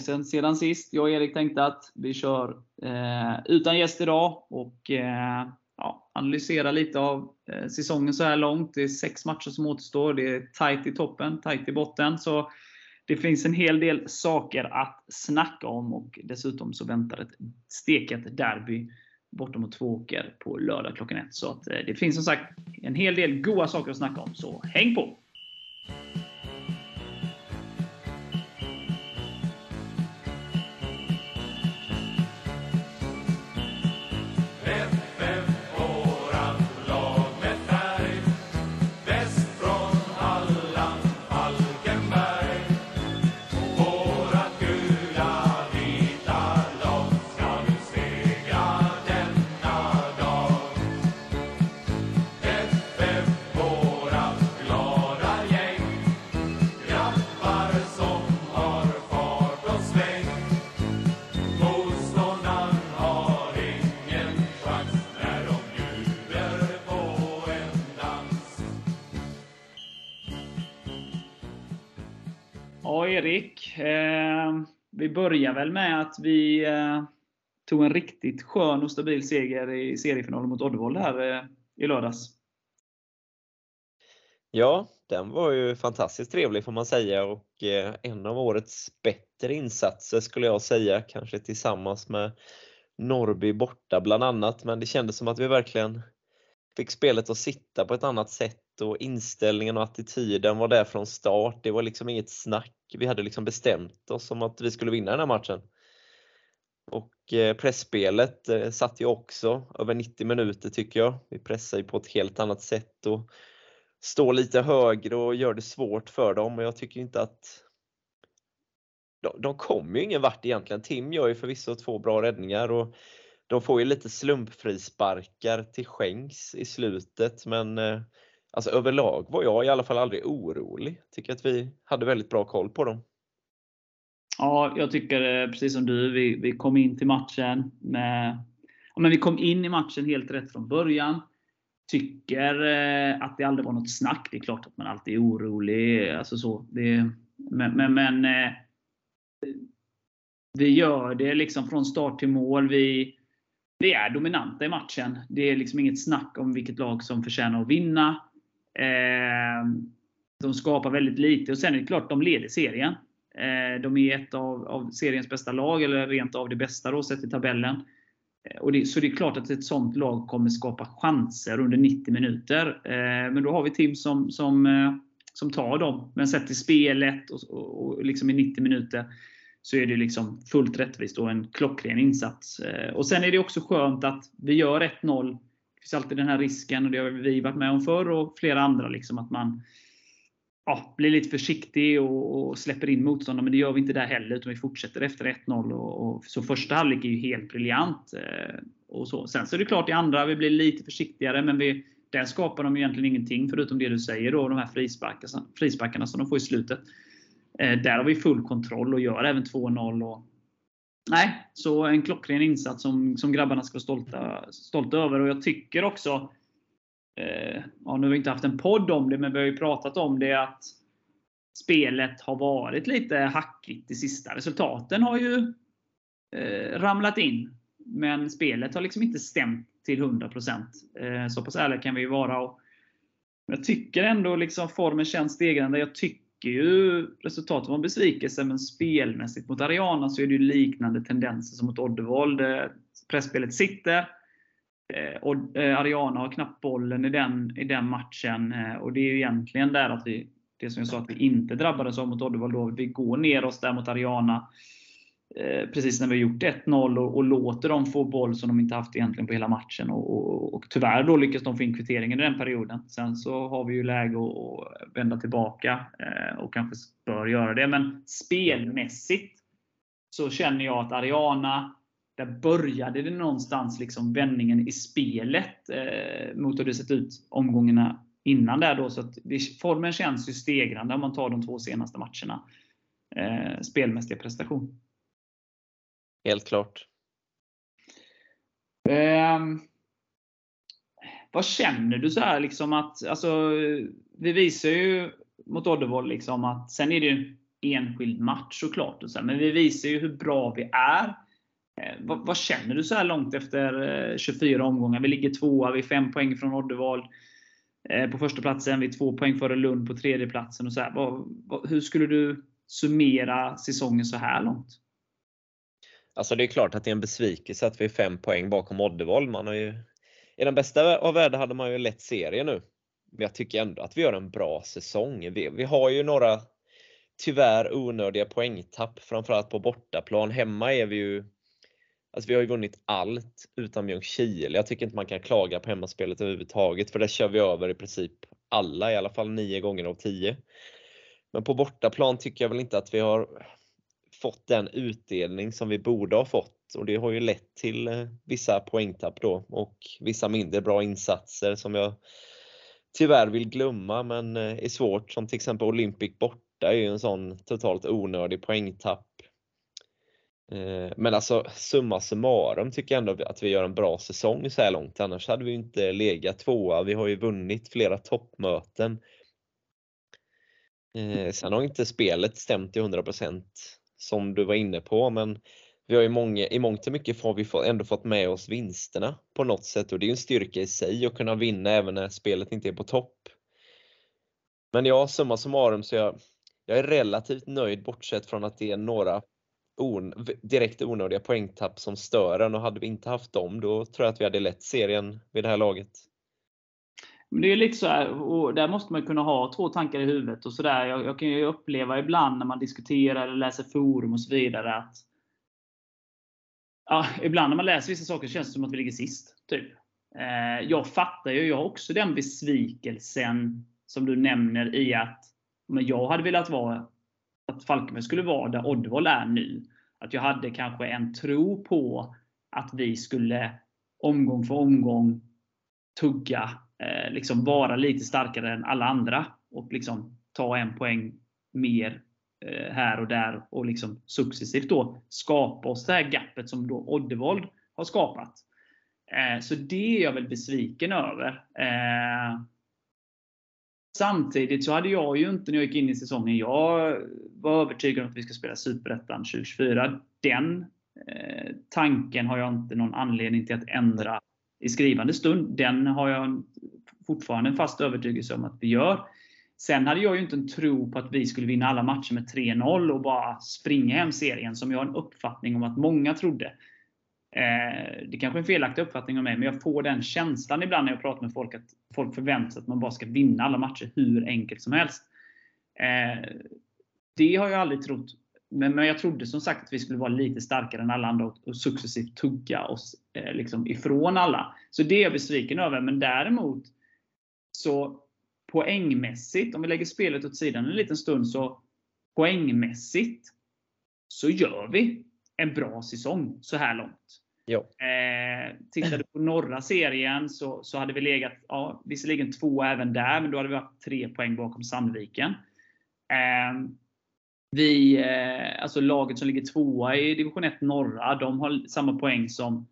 tag sedan, sedan sist. Jag och Erik tänkte att vi kör eh, utan gäst idag och eh, ja, analysera lite av eh, säsongen så här långt. Det är sex matcher som återstår. Det är tight i toppen, tight i botten. Så det finns en hel del saker att snacka om och dessutom så väntar ett steket derby borta mot Tvååker på lördag klockan ett. Så att, eh, det finns som sagt en hel del goda saker att snacka om, så häng på! Vi börjar väl med att vi eh, tog en riktigt skön och stabil seger i seriefinalen mot Oddevold här eh, i lördags. Ja, den var ju fantastiskt trevlig får man säga och eh, en av årets bättre insatser skulle jag säga, kanske tillsammans med Norrby borta bland annat, men det kändes som att vi verkligen fick spelet att sitta på ett annat sätt och inställningen och attityden var där från start. Det var liksom inget snack. Vi hade liksom bestämt oss om att vi skulle vinna den här matchen. Och eh, pressspelet eh, satt ju också över 90 minuter tycker jag. Vi pressar ju på ett helt annat sätt och står lite högre och gör det svårt för dem. Och jag tycker inte att de, de kommer ju ingen vart egentligen. Tim gör ju förvisso två bra räddningar och de får ju lite slumpfrisparkar till skänks i slutet men eh, alltså överlag var jag i alla fall aldrig orolig. Tycker att vi hade väldigt bra koll på dem. Ja, jag tycker eh, precis som du. Vi, vi kom in till matchen med... Ja, men vi kom in i matchen helt rätt från början. Tycker eh, att det aldrig var något snack. Det är klart att man alltid är orolig. Alltså så. Det, men, men, men eh, vi gör det liksom från start till mål. Vi, vi är dominanta i matchen. Det är liksom inget snack om vilket lag som förtjänar att vinna. Ehm, de skapar väldigt lite och sen är det klart, de leder serien. Ehm, de är ett av, av, seriens bästa lag, eller rent av det bästa då, sett i tabellen. Ehm, och det, så det är klart att ett sånt lag kommer skapa chanser under 90 minuter. Men då har vi Tim som, som, eh, som tar dem. Men sett till spelet och, och, och liksom i 90 minuter så är det liksom fullt rättvist och en klockren insats. Och Sen är det också skönt att vi gör 1-0. Det finns alltid den här risken, och det har vi varit med om förr och flera andra, liksom, att man ja, blir lite försiktig och, och släpper in motståndare. Men det gör vi inte där heller, utan vi fortsätter efter 1-0. Och, och, så första halvlek är ju helt briljant. Eh, och så. Sen så är det klart i andra, vi blir lite försiktigare, men vi, där skapar de egentligen ingenting, förutom det du säger, då, de här frisparkarna, frisparkarna som de får i slutet. Eh, där har vi full kontroll och gör även 2-0. Nej, så en klockren insats som, som grabbarna ska vara stolta, stolta över. Och jag tycker också, eh, ja, nu har vi inte haft en podd om det, men vi har ju pratat om det, att spelet har varit lite hackigt de sista. Resultaten har ju eh, ramlat in. Men spelet har liksom inte stämt till 100%. Eh, så pass ärliga kan vi ju vara. Och jag tycker ändå liksom formen känns stegrande. Jag tycker tycker ju resultatet var en besvikelse, men spelmässigt mot Ariana så är det ju liknande tendenser som mot Oddevold. Eh, pressspelet sitter. Eh, och eh, Ariana har knappt bollen i den, i den matchen. Och det är ju egentligen där att vi, det som jag sa att vi inte drabbades av mot Oddevold, då, vi går ner oss där mot Ariana. Eh, precis när vi har gjort 1-0 och, och, låter dem få boll som de inte haft egentligen på hela matchen. Och, och, och tyvärr då lyckas de få in kvitteringen i den perioden. Sen så har vi ju läge att vända tillbaka eh, och kanske bör göra det. Men spelmässigt så känner jag att Ariana, där började det någonstans liksom vändningen i spelet eh, mot hur det sett ut omgångarna innan där då. Så att det, formen känns ju stegrande om man tar de två senaste matcherna. Eh, spelmässiga prestation. Helt klart. Um, vad känner du så här liksom att, alltså, vi visar ju mot Oddevold. Liksom, att, sen är det ju en enskild match såklart. Och så, men vi visar ju hur bra vi är. Ehm, vad, vad, känner du så här långt efter eh, 24 omgångar? Vi ligger tvåa, vi är fem poäng från Oddevall eh, på första platsen. Vi är två poäng före Lund på tredje platsen. Och så här, vad, vad, hur skulle du summera säsongen så här långt? Alltså det är klart att det är en besvikelse att vi är fem poäng bakom Oddevold. Man har ju, I den bästa av världar hade man ju lett serien nu. Men jag tycker ändå att vi gör en bra säsong. Vi, vi har ju några tyvärr onödiga poängtapp, framförallt på bortaplan. Hemma är vi ju Alltså vi har ju vunnit allt utan Ljungskile. Jag tycker inte man kan klaga på hemmaspelet överhuvudtaget för där kör vi över i princip alla, i alla fall nio gånger av tio. Men på bortaplan tycker jag väl inte att vi har fått den utdelning som vi borde ha fått och det har ju lett till eh, vissa poängtapp då och vissa mindre bra insatser som jag tyvärr vill glömma men eh, är svårt som till exempel Olympic borta är ju en sån totalt onödig poängtapp. Eh, men alltså summa summarum tycker jag ändå att vi gör en bra säsong så här långt. Annars hade vi inte legat tvåa. Vi har ju vunnit flera toppmöten. Sen har inte spelet stämt till 100% som du var inne på, men vi har ju många, i mångt och mycket har vi ändå fått med oss vinsterna på något sätt och det är en styrka i sig att kunna vinna även när spelet inte är på topp. Men ja, summa summarum så jag, jag är relativt nöjd bortsett från att det är några on, direkt onödiga poängtapp som stör en och hade vi inte haft dem då tror jag att vi hade lett serien vid det här laget. Men det är lite så här, och där måste man kunna ha två tankar i huvudet. och så där. Jag, jag kan ju uppleva ibland när man diskuterar eller läser forum och så vidare att ja, ibland när man läser vissa saker känns det som att vi ligger sist. Typ. Eh, jag fattar ju, jag har också den besvikelsen som du nämner i att men jag hade velat vara att Falkenberg skulle vara där Oddvall är nu. Att jag hade kanske en tro på att vi skulle omgång för omgång tugga eh, liksom vara lite starkare än alla andra och liksom ta en poäng mer eh, här och där och liksom successivt då skapa oss det här gapet som då Oddevold har skapat. Eh, så det är jag väl besviken över. Eh, samtidigt så hade jag ju inte när jag gick in i säsongen, jag var övertygad om att vi ska spela Superettan 2024. Den eh, tanken har jag inte någon anledning till att ändra i skrivande stund. Den har jag fortfarande en fast övertygelse om att vi gör. Sen hade jag ju inte en tro på att vi skulle vinna alla matcher med 3-0 och bara springa hem serien, som jag har en uppfattning om att många trodde. Eh, det kanske är en felaktig uppfattning av mig, men jag får den känslan ibland när jag pratar med folk, att folk förväntar sig att man bara ska vinna alla matcher hur enkelt som helst. Eh, det har jag aldrig trott. Men, men jag trodde som sagt att vi skulle vara lite starkare än alla andra och, och successivt tugga oss eh, liksom ifrån alla. Så det är jag besviken över. Men däremot så poängmässigt, om vi lägger spelet åt sidan en liten stund, så poängmässigt så gör vi en bra säsong så här långt. Eh, tittar du på norra serien så, så hade vi legat, ja, visserligen två även där, men då hade vi haft tre poäng bakom Sandviken. Eh, vi, eh, alltså laget som ligger tvåa i division 1 norra, de har samma poäng som,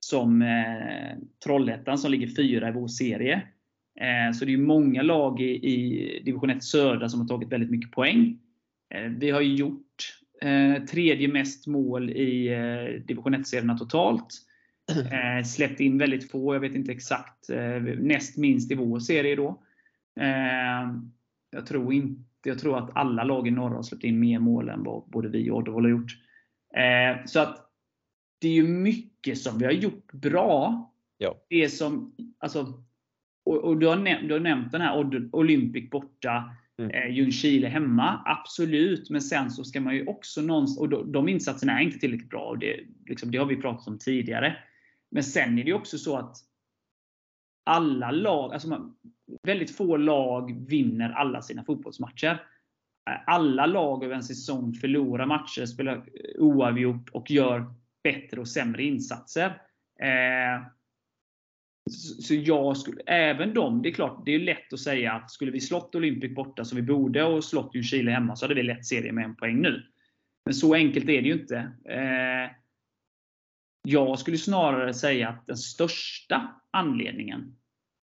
som eh, Trollhättan som ligger fyra i vår serie. Eh, så det är många lag i, i division 1 södra som har tagit väldigt mycket poäng. Eh, vi har gjort eh, tredje mest mål i eh, division 1-serierna totalt. Eh, släppt in väldigt få, jag vet inte exakt. Näst minst i vår serie då. Jag tror, inte, jag tror att alla lag i norra har släppt in mer mål än vad både vi och Oddevall har gjort. Så att det är ju mycket som vi har gjort bra. Ja. Det som, alltså, och, och du, har näm du har nämnt den här Olympic borta, mm. eh, Ljungskile hemma. Absolut, men sen så ska man ju också någonstans, och de, de insatserna är inte tillräckligt bra. Och det, liksom, det har vi pratat om tidigare. Men sen är det också så att alla lag, alltså man, väldigt få lag vinner alla sina fotbollsmatcher. Alla lag över en säsong förlorar matcher, spelar oavgjort och gör bättre och sämre insatser. Eh, så jag skulle, även de, det är klart, det är lätt att säga att skulle vi slått Olympic borta som vi borde och slått Ljungskile hemma så hade vi lett serien med en poäng nu. Men så enkelt är det ju inte. Eh, jag skulle snarare säga att den största anledningen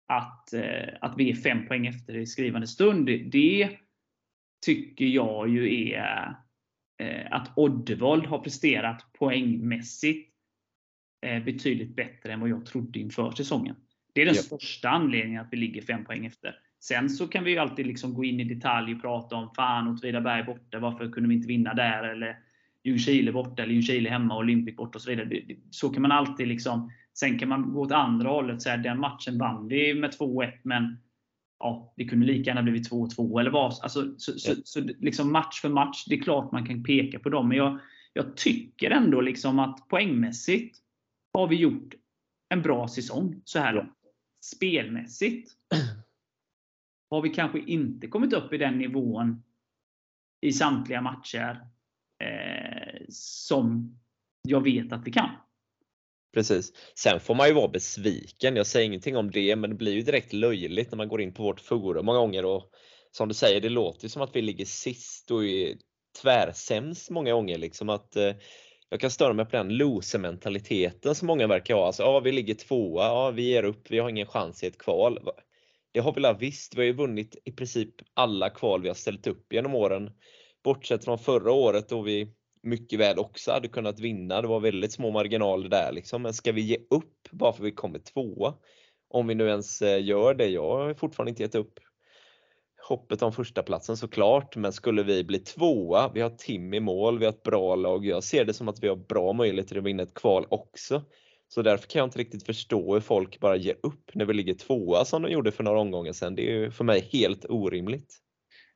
att, eh, att vi är fem poäng efter i skrivande stund, det tycker jag ju är eh, att Oddevold har presterat poängmässigt eh, betydligt bättre än vad jag trodde inför säsongen. Det är den ja. största anledningen att vi ligger fem poäng efter. Sen så kan vi ju alltid liksom gå in i detalj och prata om fan Åtvidaberg borta, varför kunde vi inte vinna där? Eller Ljungskile borta, eller Ljungskile hemma, Olympic borta och så vidare. Så kan man alltid liksom Sen kan man gå åt andra hållet och säga den matchen vann vi med 2-1 men ja, det kunde lika gärna blivit 2-2 eller vad. Alltså, så, så, så, liksom match för match, det är klart man kan peka på dem. Men jag, jag tycker ändå liksom att poängmässigt har vi gjort en bra säsong så här långt. Spelmässigt har vi kanske inte kommit upp i den nivån i samtliga matcher eh, som jag vet att vi kan. Precis. Sen får man ju vara besviken. Jag säger ingenting om det, men det blir ju direkt löjligt när man går in på vårt forum många gånger och som du säger, det låter som att vi ligger sist och är tvärsämst många gånger. Liksom att, eh, jag kan störa mig på den loser-mentaliteten som många verkar ha. Alltså, ja, vi ligger tvåa, ja, vi ger upp, vi har ingen chans i ett kval. Det har vi väl visst, vi har ju vunnit i princip alla kval vi har ställt upp genom åren. Bortsett från förra året då vi mycket väl också hade kunnat vinna. Det var väldigt små marginaler där liksom. Men ska vi ge upp bara för vi kommer tvåa? Om vi nu ens eh, gör det. Jag har fortfarande inte gett upp hoppet om första platsen såklart, men skulle vi bli tvåa, vi har Tim i mål, vi har ett bra lag. Jag ser det som att vi har bra möjligheter att vinna ett kval också. Så därför kan jag inte riktigt förstå hur folk bara ger upp när vi ligger tvåa som de gjorde för några omgångar sedan. Det är ju för mig helt orimligt.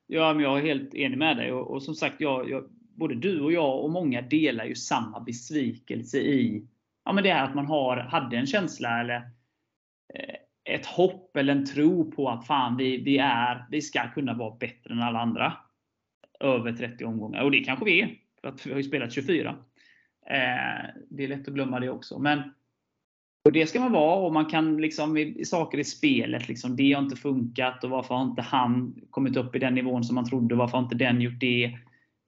Ja, men jag är helt enig med dig och, och som sagt, jag, jag, både du och jag och många delar ju samma besvikelse i ja, men det här att man har, hade en känsla eller eh, ett hopp eller en tro på att fan vi, vi, är, vi ska kunna vara bättre än alla andra. Över 30 omgångar. Och det kanske vi är. För att vi har ju spelat 24. Eh, det är lätt att glömma det också. Men och Det ska man vara och man kan liksom i, saker i spelet, liksom, det har inte funkat och varför har inte han kommit upp i den nivån som man trodde? Varför har inte den gjort det?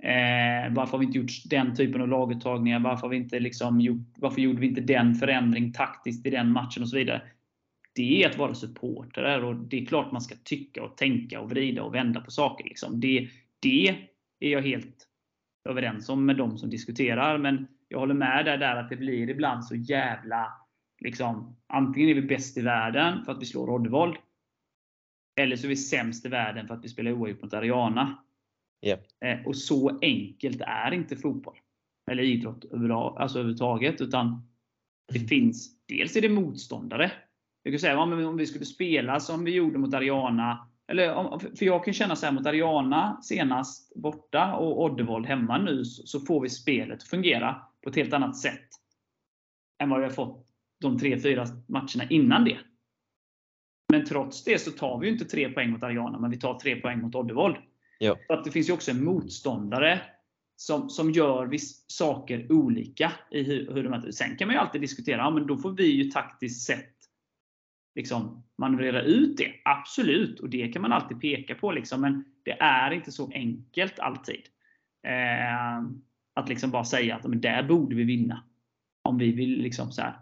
Eh, varför har vi inte gjort den typen av laguttagningar? Varför, har vi inte liksom gjort, varför gjorde vi inte den förändring taktiskt i den matchen? och så vidare. Det är att vara supporter och det är klart man ska tycka och tänka och vrida och vända på saker. Liksom. Det, det är jag helt överens om med de som diskuterar. Men jag håller med där, där att det blir ibland så jävla liksom, Antingen är vi bäst i världen för att vi slår Roddevold. Eller så är vi sämst i världen för att vi spelar oavgjort mot Ariana. Yep. Eh, och så enkelt är inte fotboll. Eller idrott alltså överhuvudtaget. Utan det mm. finns, dels är det motståndare. Jag kan säga om vi skulle spela som vi gjorde mot Ariana. Eller, för jag kan känna så här mot Ariana senast borta och Oddevold hemma nu så får vi spelet att fungera på ett helt annat sätt än vad vi har fått de tre, fyra matcherna innan det. Men trots det så tar vi inte tre poäng mot Ariana, men vi tar tre poäng mot Oddevold. Ja. Att det finns ju också en motståndare som, som gör viss, saker olika. i hur, hur de Sen kan man ju alltid diskutera, ja, men då får vi ju taktiskt sett liksom, manövrera ut det. Absolut, och det kan man alltid peka på. Liksom, men det är inte så enkelt alltid. Eh, att liksom bara säga att men där borde vi vinna. Om vi vill liksom så här,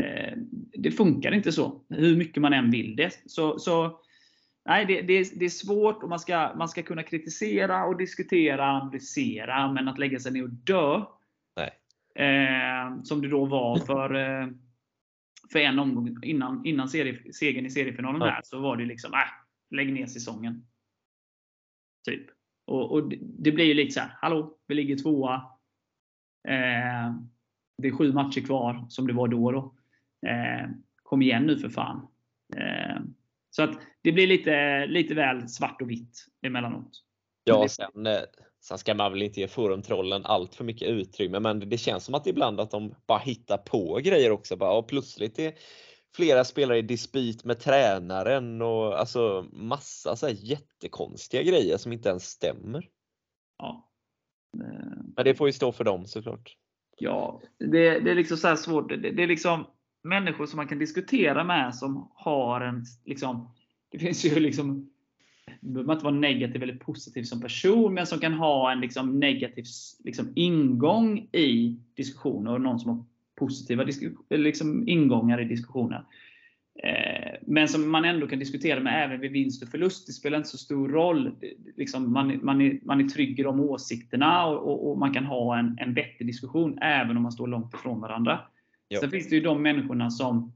eh, Det funkar inte så. Hur mycket man än vill det. Så, så Nej, det, det, det, är svårt och man ska, man ska kunna kritisera och diskutera, analysera, men att lägga sig ner och dö. Eh, som det då var för, eh, för en omgång innan, innan serie, segern i seriefinalen. Ja. Här, så var det liksom, äh, lägg ner säsongen. Typ. Och, och det, det blir ju lite så här, hallå, vi ligger tvåa. Eh, det är sju matcher kvar, som det var då. då. Eh, kom igen nu för fan. Eh, så att det blir lite, lite väl svart och vitt emellanåt. Ja, sen, eh, sen ska man väl inte ge forumtrollen allt för mycket utrymme, men det känns som att ibland att de bara hittar på grejer också. Bara, och plötsligt är flera spelare i dispyt med tränaren och alltså massa så här jättekonstiga grejer som inte ens stämmer. Ja. Men det får ju stå för dem såklart. Ja, det, det är liksom så svårt. Det, det, är liksom människor som man kan diskutera med som har en, liksom, det finns ju liksom, behöver inte vara negativ eller positiv som person, men som kan ha en liksom negativ liksom ingång i diskussioner och någon som har positiva liksom ingångar i diskussioner. Eh, men som man ändå kan diskutera med även vid vinst och förlust. Det spelar inte så stor roll. Liksom man, man, är, man är trygg i de åsikterna och, och, och, man kan ha en, en vettig diskussion även om man står långt ifrån varandra. Ja. Sen finns det ju de människorna som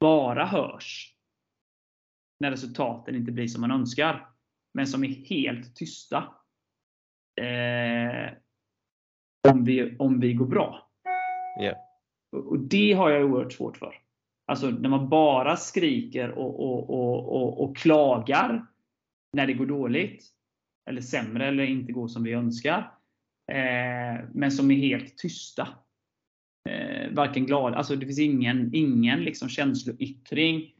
bara hörs när resultaten inte blir som man önskar. Men som är helt tysta. Eh, om, vi, om vi går bra. Yeah. Och, och det har jag oerhört svårt för. Alltså när man bara skriker och, och, och, och, klagar när det går dåligt. Eller sämre eller inte går som vi önskar. Eh, men som är helt tysta. Eh, varken glad, alltså det finns ingen, ingen liksom känsloyttring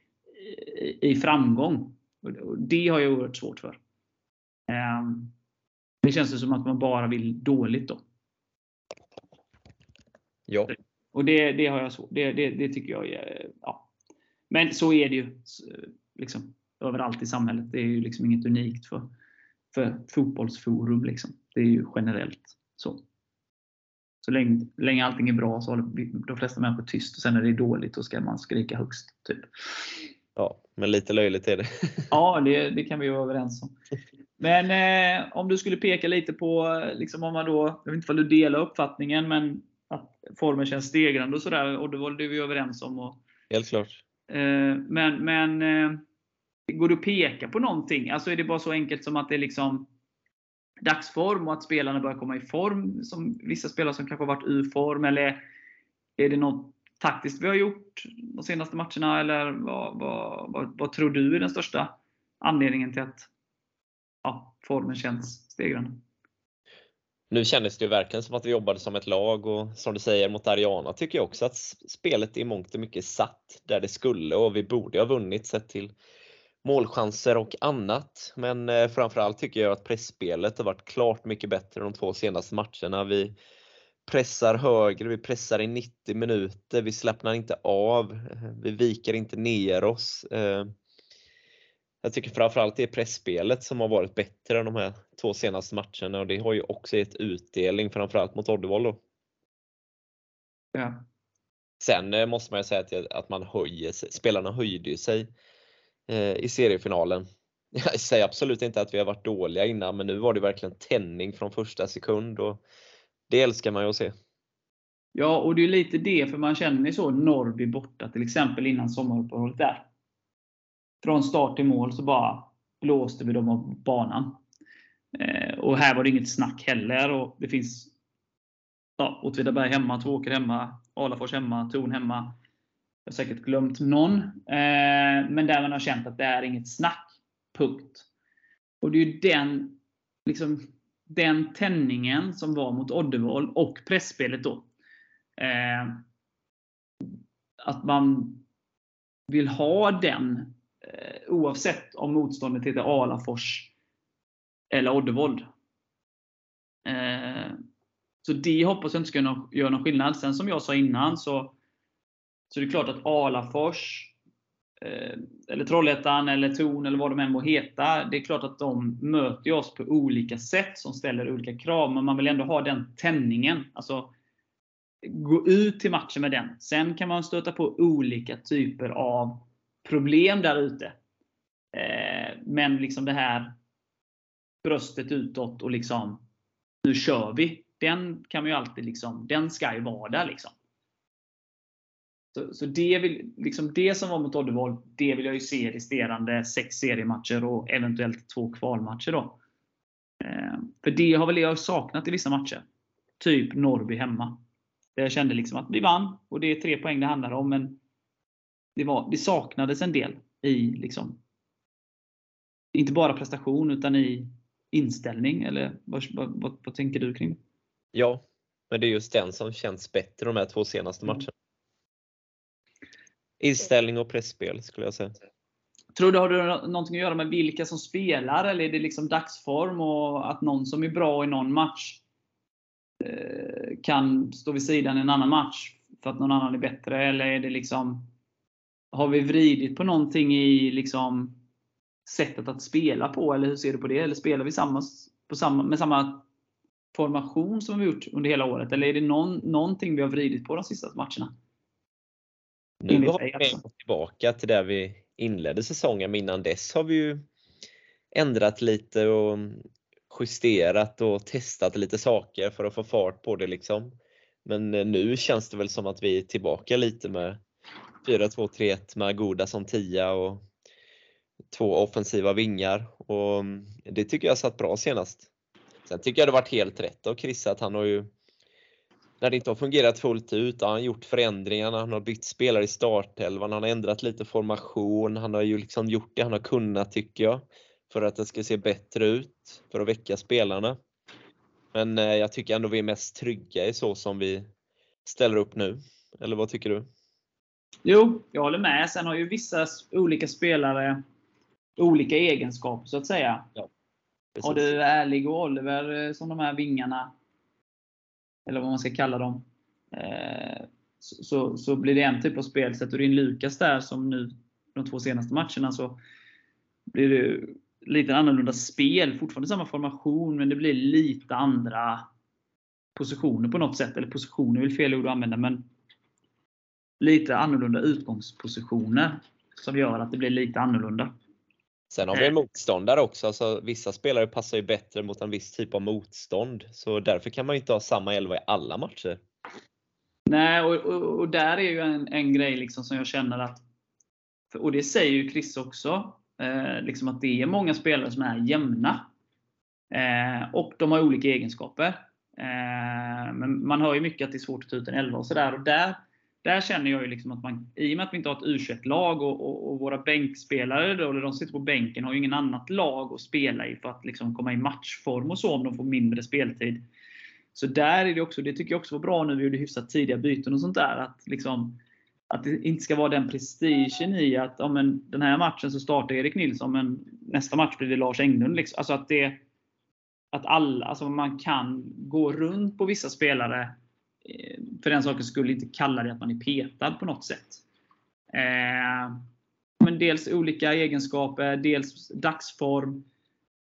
i, framgång. Och det har jag oerhört svårt för. Eh, det känns som att man bara vill dåligt då. Ja. Och det, det har jag svårt det, det, det, tycker jag är, ja. Men så är det ju liksom, överallt i samhället. Det är ju liksom inget unikt för, för fotbollsforum. Liksom. Det är ju generellt så. Så länge, länge allting är bra så håller de flesta människor tyst och sen när det är dåligt då ska man skrika högst. Typ. Ja, men lite löjligt är det. ja, det, det kan vi vara överens om. Men eh, om du skulle peka lite på, liksom om man då, jag vet inte om du delar uppfattningen, men att formen känns stegrande och sådär. Och det var det vi överens om. Och, Helt klart. Eh, men men eh, går det att peka på någonting? Alltså är det bara så enkelt som att det är liksom dagsform och att spelarna börjar komma i form? Som vissa spelare som kanske har varit ur form? Eller är det något taktiskt vi har gjort de senaste matcherna? Eller vad, vad, vad, vad tror du är den största anledningen till att ja, formen känns stegrande? Nu kändes det ju verkligen som att vi jobbade som ett lag och som du säger mot Ariana tycker jag också att spelet i mångt och mycket satt där det skulle och vi borde ha vunnit sett till målchanser och annat. Men eh, framförallt tycker jag att pressspelet har varit klart mycket bättre de två senaste matcherna. Vi pressar högre, vi pressar i 90 minuter, vi släppnar inte av, vi viker inte ner oss. Eh, jag tycker framförallt det är pressspelet som har varit bättre de här två senaste matcherna och det har ju också gett utdelning framförallt mot Oddevall. Ja. Sen eh, måste man ju säga att, att man höjer sig, spelarna höjde sig eh, i seriefinalen. Jag säger absolut inte att vi har varit dåliga innan men nu var det verkligen tändning från första sekund och det älskar man ju att se. Ja, och det är lite det, för man känner ju så Norrby borta till exempel innan sommaruppehållet där från start till mål så bara blåste vi dem av banan. Eh, och här var det inget snack heller. Och det finns ja, Åtvidaberg hemma, Tvååker hemma, Alafors hemma, Torn hemma. Jag har säkert glömt någon. Eh, men där man har känt att det är inget snack. Punkt. Och det är ju den, liksom, den tändningen som var mot Oddevall och pressspelet då. Eh, att man vill ha den Eh, oavsett om motståndet heter Alafors eller Oddevold. Eh, så det hoppas jag inte ska göra någon skillnad. Sen som jag sa innan så, så är det klart att Alafors, Eh, eller Trollhättan, eller Torn, eller vad de än må heta. Det är klart att de möter oss på olika sätt som ställer olika krav. Men man vill ändå ha den tändningen. Alltså, gå ut till matchen med den. Sen kan man stöta på olika typer av problem där ute. Eh, men liksom det här bröstet utåt och liksom nu kör vi. Den kan man ju alltid liksom, den ska ju vara där liksom. Så, så det, vill, liksom det som var mot Oddevall, det vill jag ju se resterande sex seriematcher och eventuellt två kvalmatcher då. Eh, för det har väl jag saknat i vissa matcher. Typ Norrby hemma. Där jag kände liksom att vi vann och det är tre poäng det handlar om. Men det, var, det saknades en del i liksom, inte bara prestation utan i inställning. Eller vad, vad, vad, vad tänker du kring det? Ja, men det är just den som känns bättre de här två senaste mm. matcherna. Inställning och pressspel skulle jag säga. Tror du har du någonting att göra med vilka som spelar eller är det liksom dagsform och att någon som är bra i någon match eh, kan stå vid sidan i en annan match för att någon annan är bättre? Eller är det liksom har vi vridit på någonting i liksom sättet att spela på? Eller hur ser du på det? Eller spelar vi samma, på samma, med samma formation som vi gjort under hela året? Eller är det någon, någonting vi har vridit på de sista matcherna? Nu har vi alltså. tillbaka till där vi inledde säsongen, men innan dess har vi ju ändrat lite och justerat och testat lite saker för att få fart på det liksom. Men eh, nu känns det väl som att vi är tillbaka lite med 4-2-3-1 med Goda som tia och två offensiva vingar och mm, det tycker jag satt bra senast. Sen tycker jag det varit helt rätt av Chris att han har ju när det inte har fungerat fullt ut, han har gjort förändringarna, han har bytt spelare i startelvan, han har ändrat lite formation, han har ju liksom gjort det han har kunnat tycker jag för att det ska se bättre ut, för att väcka spelarna. Men eh, jag tycker ändå vi är mest trygga i så som vi ställer upp nu. Eller vad tycker du? Jo, jag håller med. Sen har ju vissa olika spelare olika egenskaper så att säga. Ja, har du Ärlig och Oliver eh, som de här vingarna, eller vad man ska kalla dem, eh, så, så blir det en typ av spel. Sätter du in Lukas där som nu de två senaste matcherna så blir det lite annorlunda spel. Fortfarande samma formation, men det blir lite andra positioner på något sätt. Eller positioner är väl fel ord att använda, men lite annorlunda utgångspositioner som gör att det blir lite annorlunda. Sen har vi en eh. motståndare också. Alltså, vissa spelare passar ju bättre mot en viss typ av motstånd. Så därför kan man ju inte ha samma elva i alla matcher. Nej, och, och, och där är ju en, en grej liksom som jag känner att, och det säger ju Chris också, eh, liksom att det är många spelare som är jämna. Eh, och de har olika egenskaper. Eh, men man hör ju mycket att det är svårt att ta ut en elva och sådär. Och där där känner jag ju liksom att man, i och med att vi inte har ett u lag och, och, och, våra bänkspelare, då, eller de sitter på bänken, har ju ingen annat lag att spela i för att liksom komma i matchform och så om de får mindre speltid. Så där är det också, det tycker jag också var bra nu vi gjorde hyfsat tidiga byten och sånt där. Att, liksom, att det inte ska vara den prestigen i att ja, men, den här matchen så startar Erik Nilsson, men nästa match blir det Lars Englund. Liksom. Alltså att det, att alla, alltså man kan gå runt på vissa spelare Eh, för den sakens skull inte kalla det att man är petad på något sätt. Eh, men dels olika egenskaper, dels dagsform,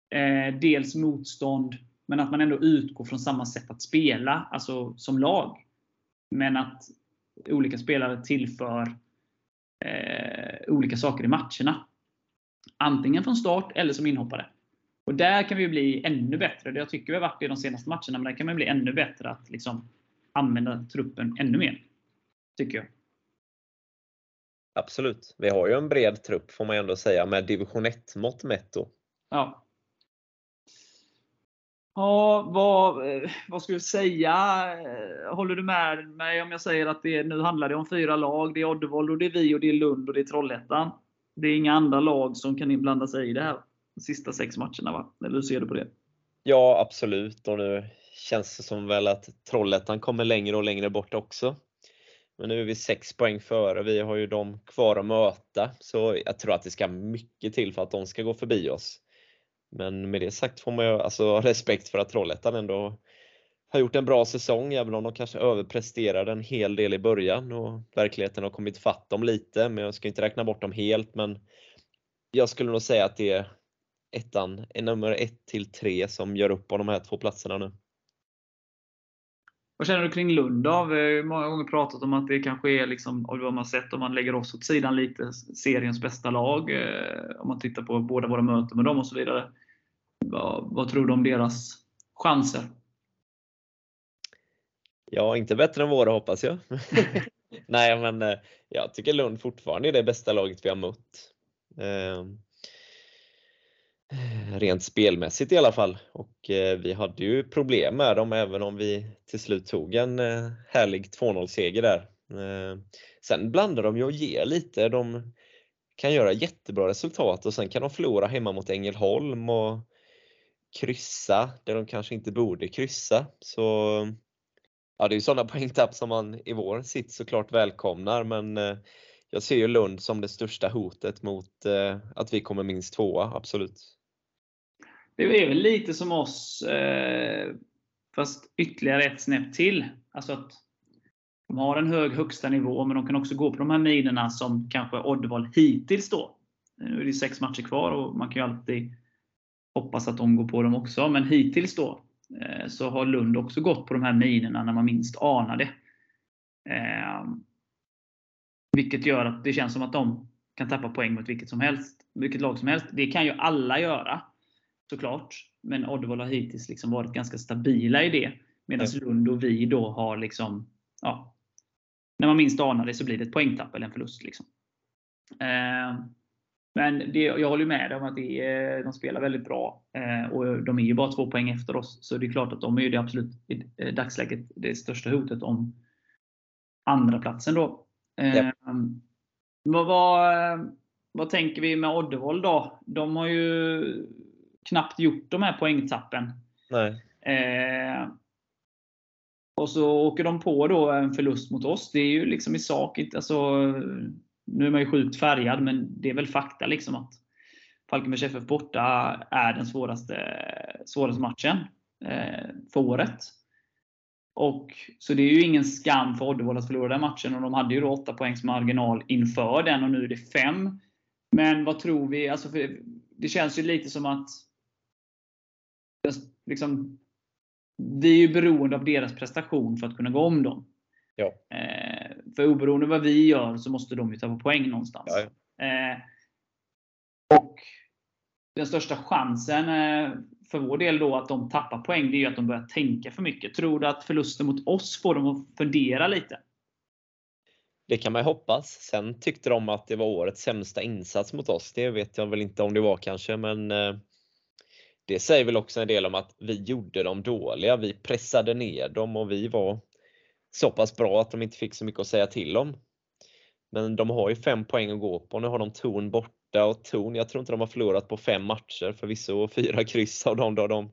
eh, dels motstånd. Men att man ändå utgår från samma sätt att spela, alltså som lag. Men att olika spelare tillför eh, olika saker i matcherna. Antingen från start eller som inhoppare. Och där kan vi bli ännu bättre. Jag tycker vi har varit det de senaste matcherna, men där kan man bli ännu bättre att liksom använda truppen ännu mer. Tycker jag. Absolut. Vi har ju en bred trupp får man ändå säga med division 1 mått mätt då. Ja. Ja, vad, vad ska vi säga? Håller du med mig om jag säger att det, nu handlar det om fyra lag? Det är Oddevold, och det är vi, och det är Lund och det är Trollhättan. Det är inga andra lag som kan blanda sig i det här de sista sex matcherna, va? Eller hur ser du på det? Ja, absolut. Och nu känns det som väl att Trollhättan kommer längre och längre bort också. Men nu är vi 6 poäng före, vi har ju dem kvar att möta. Så jag tror att det ska mycket till för att de ska gå förbi oss. Men med det sagt får man ju alltså ha respekt för att Trollhättan ändå har gjort en bra säsong, även om de kanske överpresterade en hel del i början och verkligheten har kommit fatt dem lite. Men jag ska inte räkna bort dem helt, men jag skulle nog säga att det är ettan, nummer 1 till 3 som gör upp på de här två platserna nu. Vad känner du kring Lund då? Vi har många gånger pratat om att det kanske är, liksom, av vad man sett, om man lägger oss åt sidan lite, seriens bästa lag. Eh, om man tittar på båda våra möten med dem och så vidare. Vad, vad tror du om deras chanser? Ja, inte bättre än våra hoppas jag. Nej, men eh, jag tycker Lund fortfarande är det bästa laget vi har mött. Rent spelmässigt i alla fall. Och eh, vi hade ju problem med dem även om vi till slut tog en eh, härlig 2-0 seger där. Eh, sen blandar de ju och ger lite. De kan göra jättebra resultat och sen kan de förlora hemma mot Ängelholm och kryssa där de kanske inte borde kryssa. Så ja, det är sådana poängtapp som man i vår sitt såklart välkomnar men jag ser ju Lund som det största hotet mot att vi kommer minst tvåa, absolut. Det är väl lite som oss, eh, fast ytterligare ett snäpp till. Alltså att de har en hög högsta nivå, men de kan också gå på de här minerna som kanske Oddval hittills då. Nu är det sex matcher kvar och man kan ju alltid hoppas att de går på dem också. Men hittills då eh, så har Lund också gått på de här minerna när man minst anar det. Eh, Vilket gör att det känns som att de kan tappa poäng mot vilket, som helst, vilket lag som helst. Det kan ju alla göra, såklart. Men Oddevall har hittills liksom varit ganska stabila i det. Medan. Lund och vi då har liksom, ja, när man minst anar det så blir det ett poängtapp eller en förlust. Liksom. Eh, men det, jag håller med om att det är, de spelar väldigt bra. Eh, och de är ju bara två poäng efter oss. Så det är klart att de är ju det absolut i eh, dagsläget det största hotet om andra platsen då. Eh, Japp. vad, vad, tänker vi med Oddevold då? De har ju knappt gjort de här poängtappen. Eh, och så åker de på då en förlust mot oss. Det är ju liksom i sak inte, alltså, nu är man ju sjukt färgad, men det är väl fakta liksom att Falkenbergs FF borta är den svåraste, svåraste matchen eh, för året. Och, så det är ju ingen skam för Oddevall att förlora den matchen. Och de hade ju då 8 poängs marginal inför den och nu är det 5. Men vad tror vi? Alltså det känns ju lite som att liksom, vi är ju beroende av deras prestation för att kunna gå om dem. Ja. Eh, för oberoende vad vi gör så måste de ju ta poäng någonstans. Ja, Eh, och den största chansen eh, för vår del då att de tappar poäng, det är ju att de börjar tänka för mycket. Tror du att förlusten mot oss får dem att fundera lite? Det kan man ju hoppas. Sen tyckte de att det var årets sämsta insats mot oss. Det vet jag väl inte om det var kanske, men eh, det säger väl också en del om att vi gjorde dem dåliga. Vi pressade ner dem och vi var så pass bra att de inte fick så mycket att säga till om. Men de har ju fem poäng att gå på. Nu har de Torn borta och Torn, jag tror inte de har förlorat på fem matcher, förvisso fyra kryss av dem. Då. De,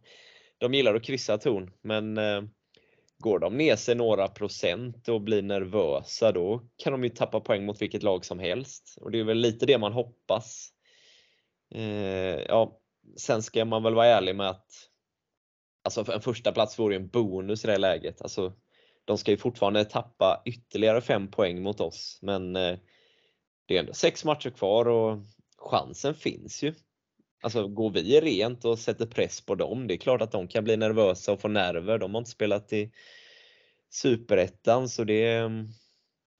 de gillar att kryssa Torn, men eh, går de ner sig några procent och blir nervösa då kan de ju tappa poäng mot vilket lag som helst. Och det är väl lite det man hoppas. Eh, ja, sen ska man väl vara ärlig med att alltså en första plats vore ju en bonus i det här läget. Alltså, de ska ju fortfarande tappa ytterligare fem poäng mot oss, men eh, det är ändå sex matcher kvar och chansen finns ju. Alltså går vi rent och sätter press på dem, det är klart att de kan bli nervösa och få nerver. De har inte spelat i Superettan så det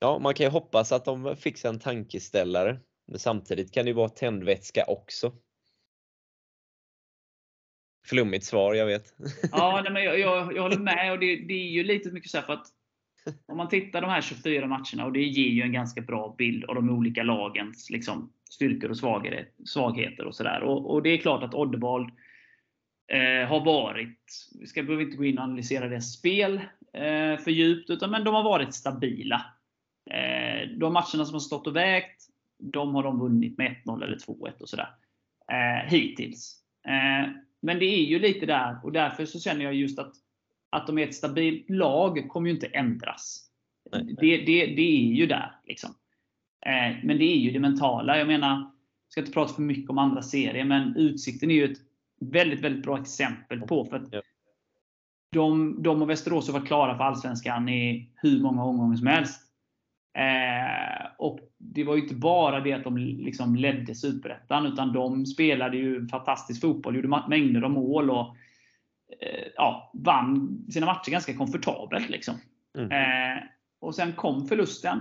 Ja, man kan ju hoppas att de fixar en tankeställare. Men samtidigt kan det ju vara tändvätska också. Flummigt svar, jag vet. Ja, nej, men jag, jag, jag håller med. och det, det är ju lite mycket så här för att om man tittar de här 24 matcherna, och det ger ju en ganska bra bild av de olika lagens liksom, styrkor och svagheter, svagheter och sådär. Och, och det är klart att Oddevall eh, har varit, vi ska behöver inte gå in och analysera deras spel eh, för djupt, utan men de har varit stabila. Eh, de matcherna som har stått och vägt, de har de vunnit med 1-0 eller 2-1 och sådär. Eh, hittills. Men det är ju lite där, och därför så känner jag just att att de är ett stabilt lag kommer ju inte ändras. Nej. Det, det, det är ju där. Liksom. Eh, men det är ju det mentala. Jag menar, jag ska inte prata för mycket om andra serier, men Utsikten är ju ett väldigt, väldigt bra exempel på. För att de, de och Västerås har varit klara för Allsvenskan i hur många omgångar som helst. Eh, och Det var ju inte bara det att de liksom ledde Superettan, utan de spelade ju fantastisk fotboll, gjorde mängder av mål och eh, ja, vann sina matcher ganska komfortabelt. Liksom. Mm. Eh, och sen kom förlusten.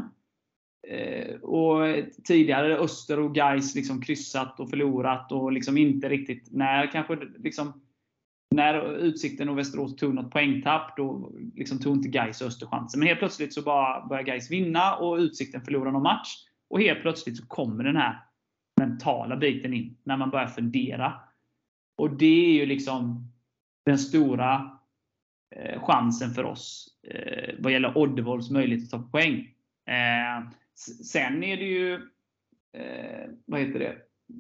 Eh, och tidigare Öster och Gais liksom kryssat och förlorat och liksom inte riktigt när kanske liksom när Utsikten och Västerås tog något poängtapp, då liksom tog inte Gais och Öster chansen. Men helt plötsligt så bara börjar Gais vinna och Utsikten förlorar någon match. Och helt plötsligt så kommer den här mentala biten in, när man börjar fundera. Och det är ju liksom den stora eh, chansen för oss eh, vad gäller Oddevolls möjlighet att ta poäng. Eh, sen är det ju, eh, vad heter det,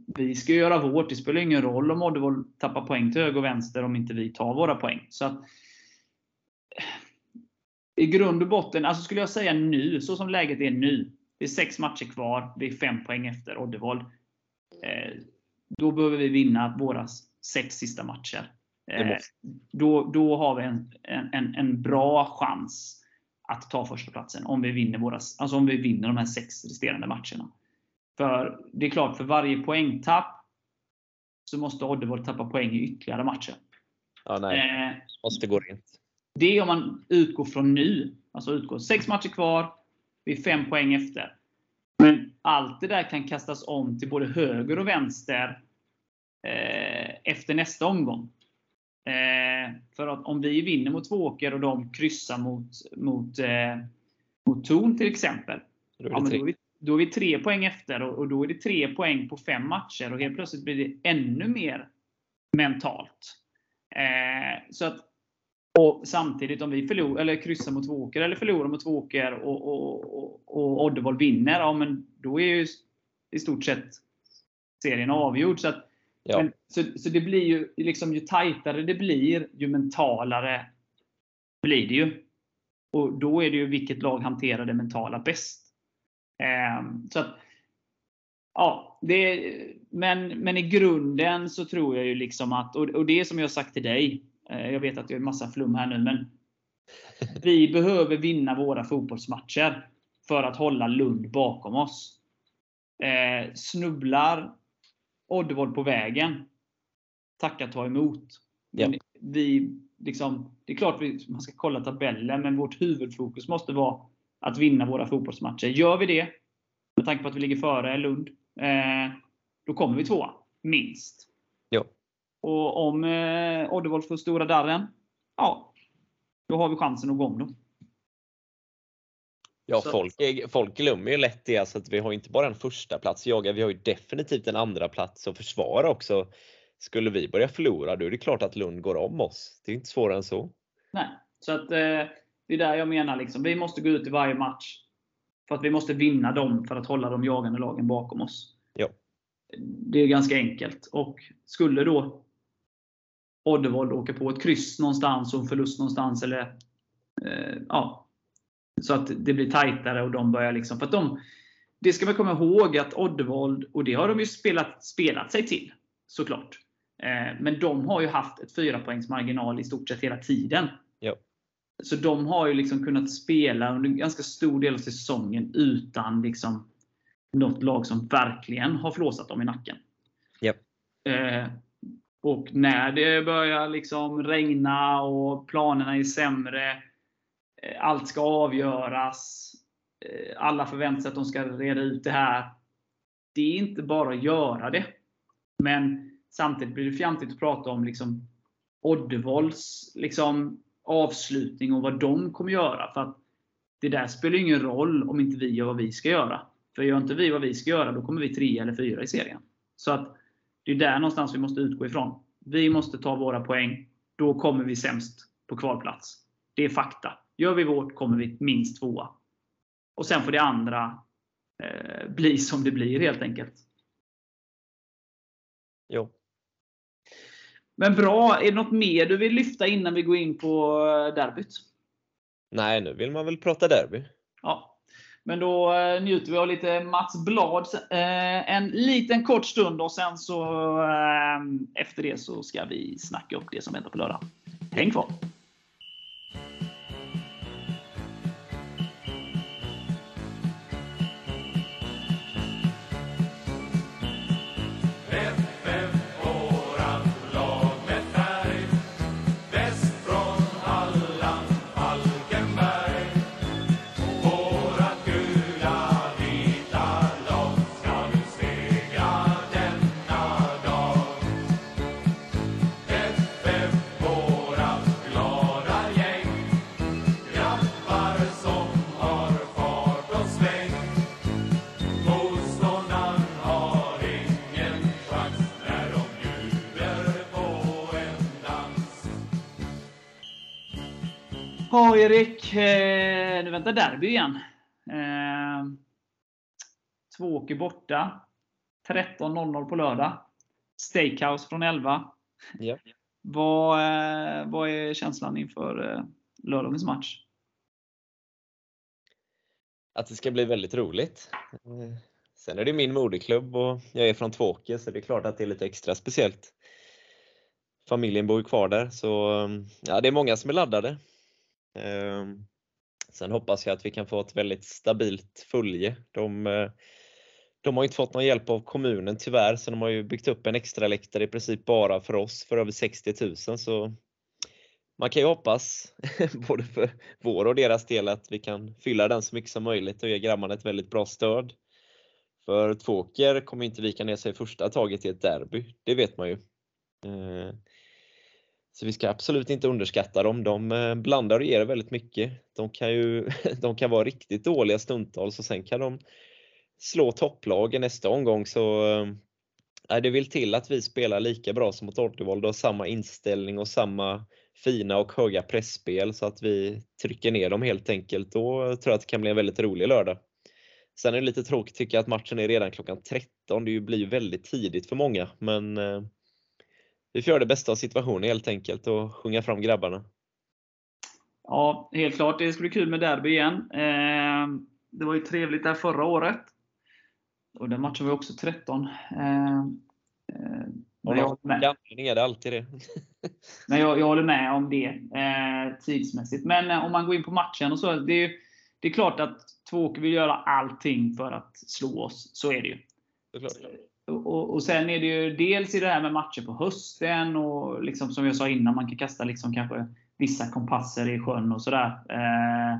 vi ska göra vårt. Det spelar ingen roll om Oddevold tappar poäng till höger och vänster om inte vi tar våra poäng. Så att, I grund och botten, alltså skulle jag säga nu, så som läget är nu. Det är sex matcher kvar. Vi är fem poäng efter Oddevold. Eh, då behöver vi vinna våra sex sista matcher. Det Eh, då, då har vi en, en, en bra chans att ta första platsen om vi vinner våra, alltså om vi vinner de här sex resterande matcherna. För det är klart, för varje poängtapp så måste Oddevold tappa poäng i ytterligare matcher. Ja, nej, Eh, måste gå rent. det är om man utgår från nu. Alltså utgår sex matcher kvar, vi är fem poäng efter. Men allt det där kan kastas om till både höger och vänster eh, efter nästa omgång. Eh, för att om vi vinner mot Tvååker och de kryssar mot, mot, eh, mot Torn till exempel. Då är, ja, då, är vi, då är, vi, tre poäng efter och, och, då är det tre poäng på fem matcher och helt plötsligt blir det ännu mer mentalt. Eh, så att, och samtidigt om vi förlorar, eller kryssar mot Tvååker eller förlorar mot Tvååker och, och, och, och Oddevold vinner, ja men då är ju i stort sett serien avgjord. Så att, Ja. Men, så, så det blir ju, liksom, ju tajtare det blir, ju mentalare blir det ju. Och då är det ju vilket lag hanterar det mentala bäst. Eh, så att, ja, det, men, men i grunden så tror jag ju liksom att, och, det som jag sagt till dig, eh, jag vet att det är massa flum här nu, men vi behöver vinna våra fotbollsmatcher för att hålla Lund bakom oss. Eh, snubblar Oddevold på vägen. Tacka ta emot. Men vi, liksom, det är klart att man ska kolla tabellen, men vårt huvudfokus måste vara att vinna våra fotbollsmatcher. Gör vi det, med tanke på att vi ligger före Lund, eh, då kommer vi tvåa. Minst. Ja. Och om eh, Oddevold får stora darren, ja, då har vi chansen att gå om dem. Ja, folk, folk glömmer ju lätt det, alltså att vi har inte bara en första plats jaga, vi har ju definitivt en andra plats att försvara också. Skulle vi börja förlora, då är det klart att Lund går om oss. Det är inte svårare än så. Nej, så att eh, det är där jag menar. Liksom. Vi måste gå ut i varje match. För att vi måste vinna dem för att hålla de jagande lagen bakom oss. Ja. Det är ganska enkelt. Och skulle då Oddevold åka på ett kryss någonstans och en förlust någonstans, eller eh, ja, så att det blir tajtare och de börjar liksom... För att de, det ska man komma ihåg att Oddevold, och det har de ju spelat, spelat sig till, såklart. Eh, men de har ju haft ett 4 poängs marginal i stort sett hela tiden. Ja. Så de har ju liksom kunnat spela under en ganska stor del av säsongen utan liksom något lag som verkligen har flåsat dem i nacken. Ja. Eh, och när det börjar liksom regna och planerna är sämre, Eh, allt ska avgöras. Eh, alla förväntar sig att de ska reda ut det här. Det är inte bara att göra det. Men samtidigt blir det fjantigt att prata om liksom Oddevolls liksom avslutning och vad de kommer göra. För att Det där spelar ingen roll om inte vi gör vad vi ska göra. För gör inte vi vad vi ska göra, då kommer vi tre eller fyra i serien. Så att det är där någonstans vi måste utgå ifrån. Vi måste ta våra poäng. Då kommer vi sämst på kvalplats. Det är fakta. Gör vi vårt kommer vi minst tvåa. Och sen får det andra eh, bli som det blir helt enkelt. Jo. Men bra. Är det något mer du vill lyfta innan vi går in på eh, derbyt? Nej, nu vill man väl prata derby. Ja. Men då eh, njuter vi av lite Mats Blad eh, en liten kort stund och sen så efter det så ska vi snacka upp det som väntar på lördag. Häng kvar! Ja, Erik. Eh, nu väntar derby igen. Eh, Tvååker borta. 13.00 på lördag. Steakhouse från 11. Ja. Vad, eh, vad är känslan inför eh, lördagens match? Att det ska bli väldigt roligt. Eh, sen är det min moderklubb och jag är från Tvååker så det är klart att det är lite extra speciellt. Familjen bor ju kvar där så ja, det är många som är laddade. Ehm, sen hoppas jag att vi kan få ett väldigt stabilt följe. De, eh, de har inte fått någon hjälp av kommunen tyvärr, så de har ju byggt upp en extra läktare i princip bara för oss för över 60 000. Så man kan ju hoppas, både för vår och deras del, att vi kan fylla den så mycket som möjligt och ge grabbarna ett väldigt bra stöd. För Tvåker kommer inte vika ner sig första taget i ett derby, det vet man ju. Ehm, så vi ska absolut inte underskatta dem. De eh, blandar och ger väldigt mycket. De kan ju de kan vara riktigt dåliga stundtals och sen kan de slå topplagen nästa omgång så äh, det vill till att vi spelar lika bra som mot Ortevold och har samma inställning och samma fina och höga pressspel så att vi trycker ner dem helt enkelt. Då tror jag att det kan bli en väldigt rolig lördag. Sen är det lite tråkigt tycker jag att matchen är redan klockan 13. Det blir ju väldigt tidigt för många men eh, vi får göra det bästa av situationen helt enkelt och sjunga fram grabbarna. Ja, helt klart. Det ska bli kul med derby igen. Eh, det var ju trevligt där förra året. Och den matchen var också 13. Eh, eh, men jag, med. är det alltid det. men jag, jag håller med om det eh, tidsmässigt. Men eh, om man går in på matchen och så. Det är, det är klart att Tvååker vill göra allting för att slå oss. Så är det ju. Och, och, sen är det ju dels i det här med matcher på hösten och liksom som jag sa innan, man kan kasta liksom kanske vissa kompasser i sjön och sådär. Eh,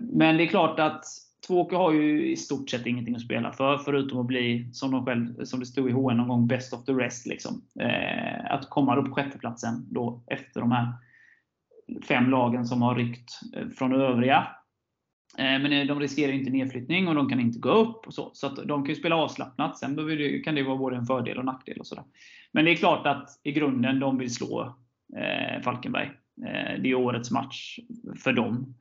men det är klart att Tvååker har ju i stort sett ingenting att spela för, förutom att bli, som, de själv, som det stod i HN någon gång, best of the rest. Liksom. Eh, att komma upp på sjätteplatsen då efter de här fem lagen som har ryckt eh, från övriga. Eh, men eh, de riskerar inte nedflyttning och de kan inte gå upp. och Så så att de kan ju spela avslappnat. Sen kan det vara både en fördel och nackdel. och sådär. Men det är klart att i grunden de vill slå eh, Falkenberg. Eh, det är årets match för dem.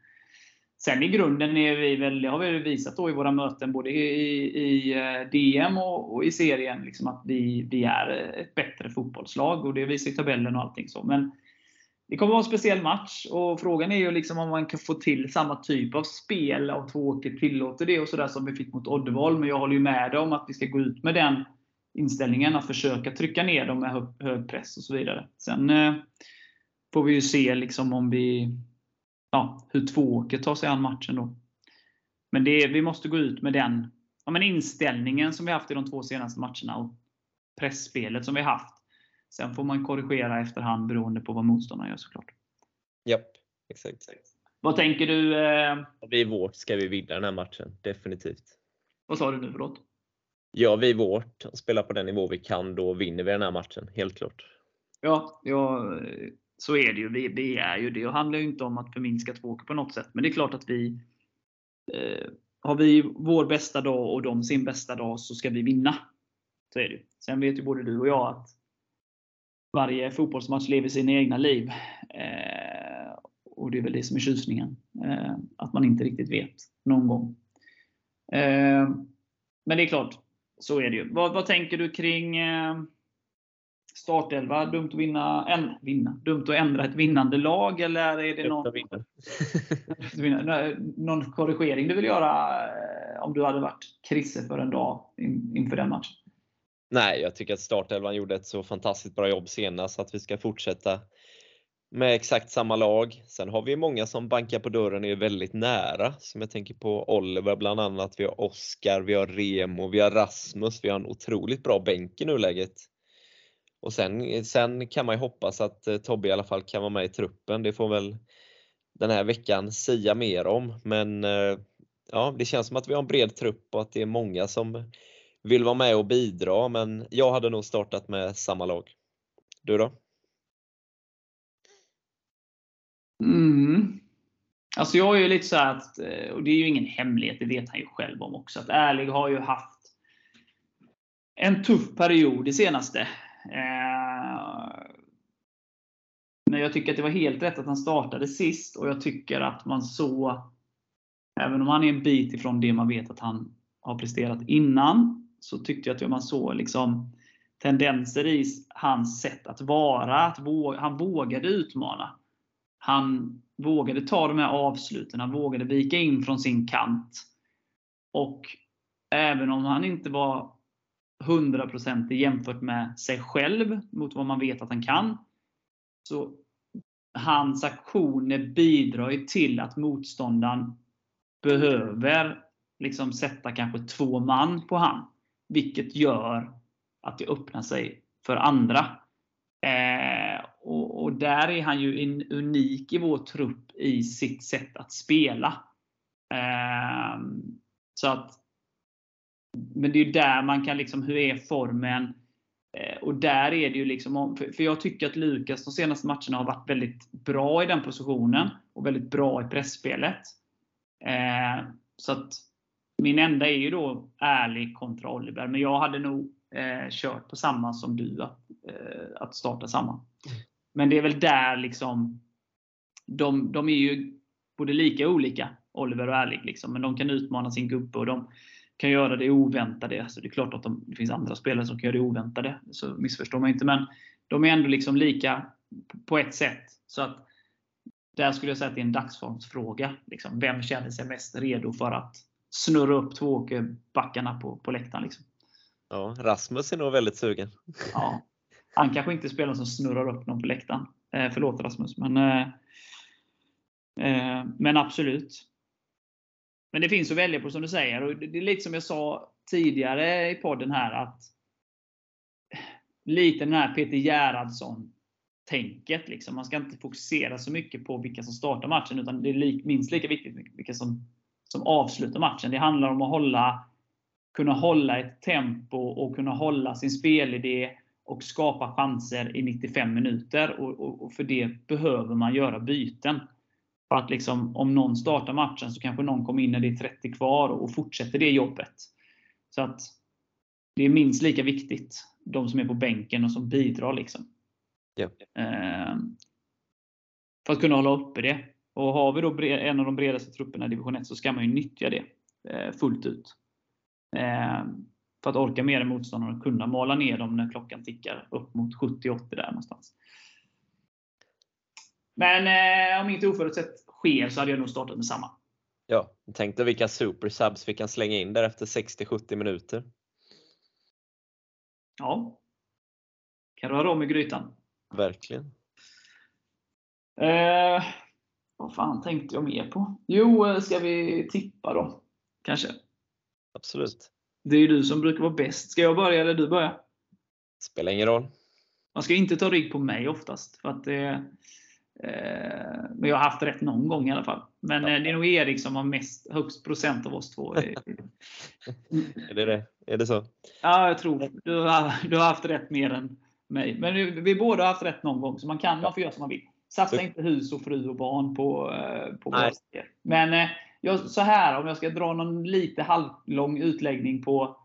Sen i grunden är vi väl, det har vi visat då i våra möten både i, i eh, DM och, och, i serien, liksom att vi, vi är ett bättre fotbollslag. och Det visar tabellen och allting så. Men det kommer vara en speciell match och frågan är ju liksom om man kan få till samma typ av spel om Tvååker tillåter det och sådär som vi fick mot Oddevall. Men jag håller ju med dig om att vi ska gå ut med den inställningen att försöka trycka ner dem med hög, hög press och så vidare. Sen eh, får vi ju se liksom om vi ja, hur Tvååker tar sig an matchen då. Men det, vi måste gå ut med den ja, men inställningen som vi haft i de två senaste matcherna och pressspelet som vi haft. Sen får man korrigera efterhand beroende på vad motståndaren gör såklart. Japp, exakt. Vad tänker du? Eh... Vi vårt ska vi vinna den här matchen, definitivt. Vad sa du nu, förlåt? Ja, vi vårt. Spelar på den nivå vi kan, då vinner vi den här matchen, helt klart. Ja, ja så är det ju. Vi, vi är ju det. Och handlar ju inte om att förminska Tvååker på något sätt. Men det är klart att vi eh, Har vi vår bästa dag och de sin bästa dag så ska vi vinna. Så är det ju. Sen vet ju både du och jag att varje fotbollsmatch lever sina egna liv. Eh, och det är väl det som är tjusningen. Eh, att man inte riktigt vet någon gång. Eh, men det är klart, så är det ju. Vad, vad tänker du kring eh, startelva? Dumt att vinna, en, vinna, dumt att ändra ett vinnande lag eller är det någon, någon korrigering du vill göra eh, om du hade varit Krisse för en dag in, inför den matchen? Nej, jag tycker att startelvan gjorde ett så fantastiskt bra jobb senast att vi ska fortsätta med exakt samma lag. Sen har vi många som bankar på dörren och är väldigt nära. Som jag tänker på Oliver bland annat. Vi har Oskar, vi har Remo, vi har Rasmus. Vi har en otroligt bra bänk i nuläget. Och sen, sen kan man ju hoppas att eh, Tobbe i alla fall kan vara med i truppen. Det får väl den här veckan sia mer om. Men eh, ja, det känns som att vi har en bred trupp och att det är många som vill vara med och bidra. Men jag hade nog startat med samma lag. Du då? Mm. Alltså jag är ju lite så att, eh, och det är ju ingen hemlighet, det vet han ju själv om också, att Ärlig har ju haft en tuff period det senaste. Eh, men jag tycker att det var helt rätt att han startade sist och jag tycker att man så Även om han är en bit ifrån det man vet att han har presterat innan, så tyckte jag att man såg liksom tendenser i hans sätt att vara. Att våga, han vågade utmana. Han vågade ta de här avsluten, han vågade vika in från sin kant. Och även om han inte var 100% jämfört med sig själv, mot vad man vet att han kan, så hans aktioner bidrar ju till att motståndaren behöver liksom sätta kanske två man på han. Vilket gör att det öppnar sig för andra. Eh, och, och, där är han ju in, unik i vår trupp i sitt sätt att spela. Eh, så att men det är ju där man kan liksom, hur är formen? Eh, och där är det ju liksom, för jag tycker att Lukas de senaste matcherna har varit väldigt bra i den positionen och väldigt bra i pressspelet. Eh, så att min enda är ju då ärlig kontra Oliver, men jag hade nog eh, kört på samma som du, att, eh, att starta samma. Men det är väl där liksom, de, de är ju både lika olika, Oliver och Ärlig, liksom, men de kan utmana sin gubbe och de kan göra det oväntade. Alltså det är klart att de, det finns andra spelare som kan göra det oväntade, så missförstå mig inte. Men de är ändå liksom lika på ett sätt. Så att där skulle jag säga att det är en dagsformsfråga. Liksom. Vem känner sig mest redo för att snurra upp tvååkerbackarna på, på läktaren? Liksom. Ja, Rasmus är nog väldigt sugen. Ja. Han kanske inte spelar som snurrar upp någon på läktaren. Eh, förlåt Rasmus, men, eh, eh, men absolut. Men det finns att välja på som du säger. Och det är lite som jag sa tidigare i podden här att lite den här Peter Gerhardsson-tänket. Liksom. Man ska inte fokusera så mycket på vilka som startar matchen, utan det är minst lika viktigt vilka som, som avslutar matchen. Det handlar om att hålla, kunna hålla ett tempo och kunna hålla sin spelidé och skapa chanser i 95 minuter. Och, och, och för det behöver man göra byten. För att liksom, om någon startar matchen så kanske någon kommer in när det är 30 kvar och fortsätter det jobbet. Så att det är minst lika viktigt, de som är på bänken och som bidrar. Liksom. Ja. Eh, för att kunna hålla uppe det. Och har vi då en av de bredaste trupperna i division 1 så ska man ju nyttja det eh, fullt ut. Eh, för att orka mer än motståndarna och kunna mala ner dem när klockan tickar upp mot 70-80 där någonstans. Men eh, om inte oförutsett sker så hade jag nog startat med samma. Ja, tänk dig vilka super subs vi kan slänga in där efter 60-70 minuter. Ja. Kan röra om i grytan. Verkligen. Eh, vad fan tänkte jag mer på? Jo, eh, ska vi tippa då? Kanske? Absolut. Det är ju du som brukar vara bäst. Ska jag börja eller du börja? Spelar ingen roll. Man ska inte ta rygg på mig oftast. För att det, Eh, men jag har haft rätt någon gång i alla fall. Men ja. Eh, det är nog Erik som har mest, högst procent av oss två. är det det? Är det så? Ja, jag tror. Du har, du har haft rätt mer än mig. Men vi båda har haft rätt någon gång, så man kan man får göra som man vill. Satsa inte hus och fru och barn på, eh, på våra Men jag, så här, om jag ska dra någon lite halvlång utläggning på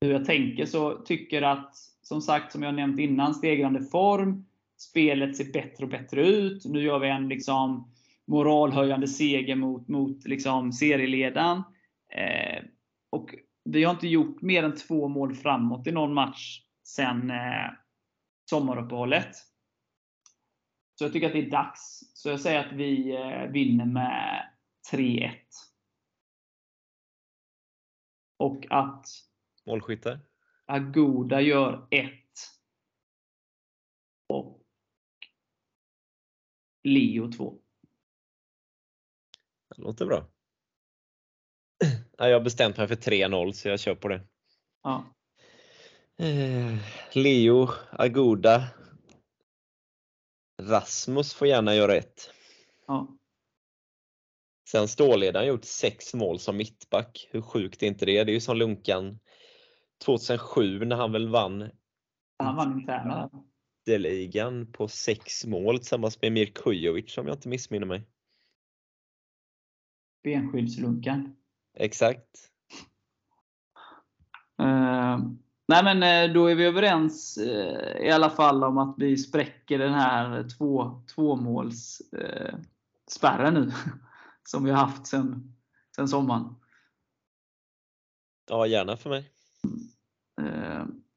hur jag tänker, så tycker att, som sagt, som jag nämnt innan, stegrande form, Spelet ser bättre och bättre ut. Nu gör vi en liksom moralhöjande seger mot, mot liksom serieledaren. Eh, och vi har inte gjort mer än två mål framåt i någon match sen eh, sommaruppehållet. Så jag tycker att det är dags. Så jag säger att vi eh, vinner med 3-1. Och att Målskyttar? Agoda gör 1. Och Leo 2. Det låter bra. Jag har bestämt mig för 3-0 så jag kör på det. Ja. Eh, Leo, Agoda. Rasmus får gärna göra ett. Ja. Sen Stålledaren gjort sex mål som mittback. Hur sjukt är inte det? Det är ju som Lunkan 2007 när han väl vann. Han vann interna skytteligan på sex mål tillsammans med Emir Kujovic om jag inte missminner mig. Benskyddslunkan. Exakt. Uh, nej men uh, då är vi överens uh, i alla fall om att vi spräcker den här två, tvåmåls spärren nu. som vi har haft sen, sen sommaren. Ja, gärna för mig.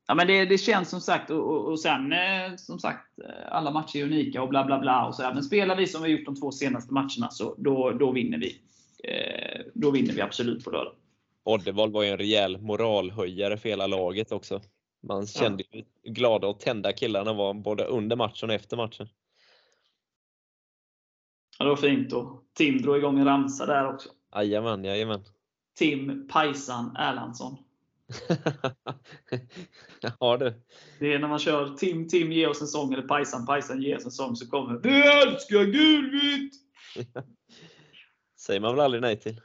Ja, men det, det känns som sagt, och, och, och sen eh, som sagt, eh, alla matcher är unika och bla bla bla. Och så. Men spelar vi som vi gjort de två senaste matcherna så då, då vinner vi. Eh, då vinner vi absolut på lördag. Oddevall var ju en rejäl moralhöjare för hela laget också. Man kände ja. hur glada och tända killarna var både under matchen och efter matchen. Ja, det var fint. Och Tim drog igång en ramsa där också. Jajamän, jajamän. Tim Pajsan Erlandsson. ja du. Det är när man kör Tim Tim ge oss en sång eller Pajsan Pajsan ge oss en sång så kommer Vi älskar gulvitt! säger man väl aldrig nej till.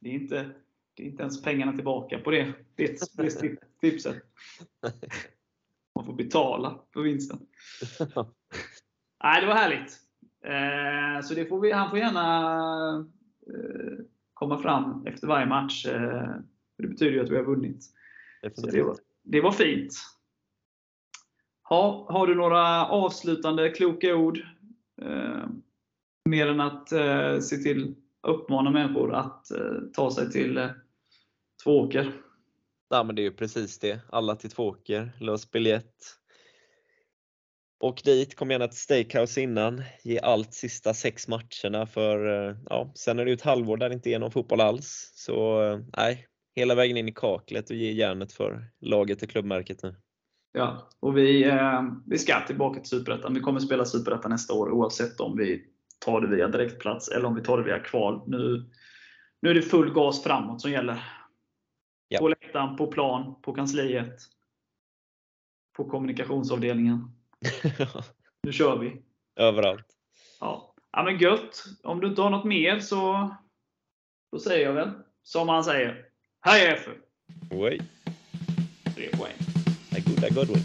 Det är inte, det är inte ens pengarna tillbaka på det, det, det tipset. Man får betala för vinsten. Nej, det var härligt. Eh, så det får vi, han får gärna eh, komma fram efter varje match. Eh, det betyder ju att vi har vunnit. Det, var, det var fint. Ha, har du några avslutande kloka ord? Mer än att se till uppmana människor att ta sig till Tvååker. Ja, men det är ju precis det. Alla till Tvååker. Lös biljett. Och dit, kom gärna till Steakhouse innan. Ge allt sista sex matcherna för eh, ja, sen är det ju ett halvår där det inte är någon fotboll alls. Så eh, nej, hela vägen in i kaklet och ge järnet för laget och klubbmärket nu. Ja, och vi, eh, vi ska tillbaka till Superettan. Vi kommer spela Superettan nästa år oavsett om vi tar det via direktplats eller om vi tar det via kval. Nu, nu är det full gas framåt som gäller. Ja. På plan, på kansliet, på kommunikationsavdelningen. nu kör vi! Överallt. Ja. ja, men gött! Om du inte har något mer så då säger jag väl som han säger. Hej FF! Oj! Tre poäng. Goda Godwin.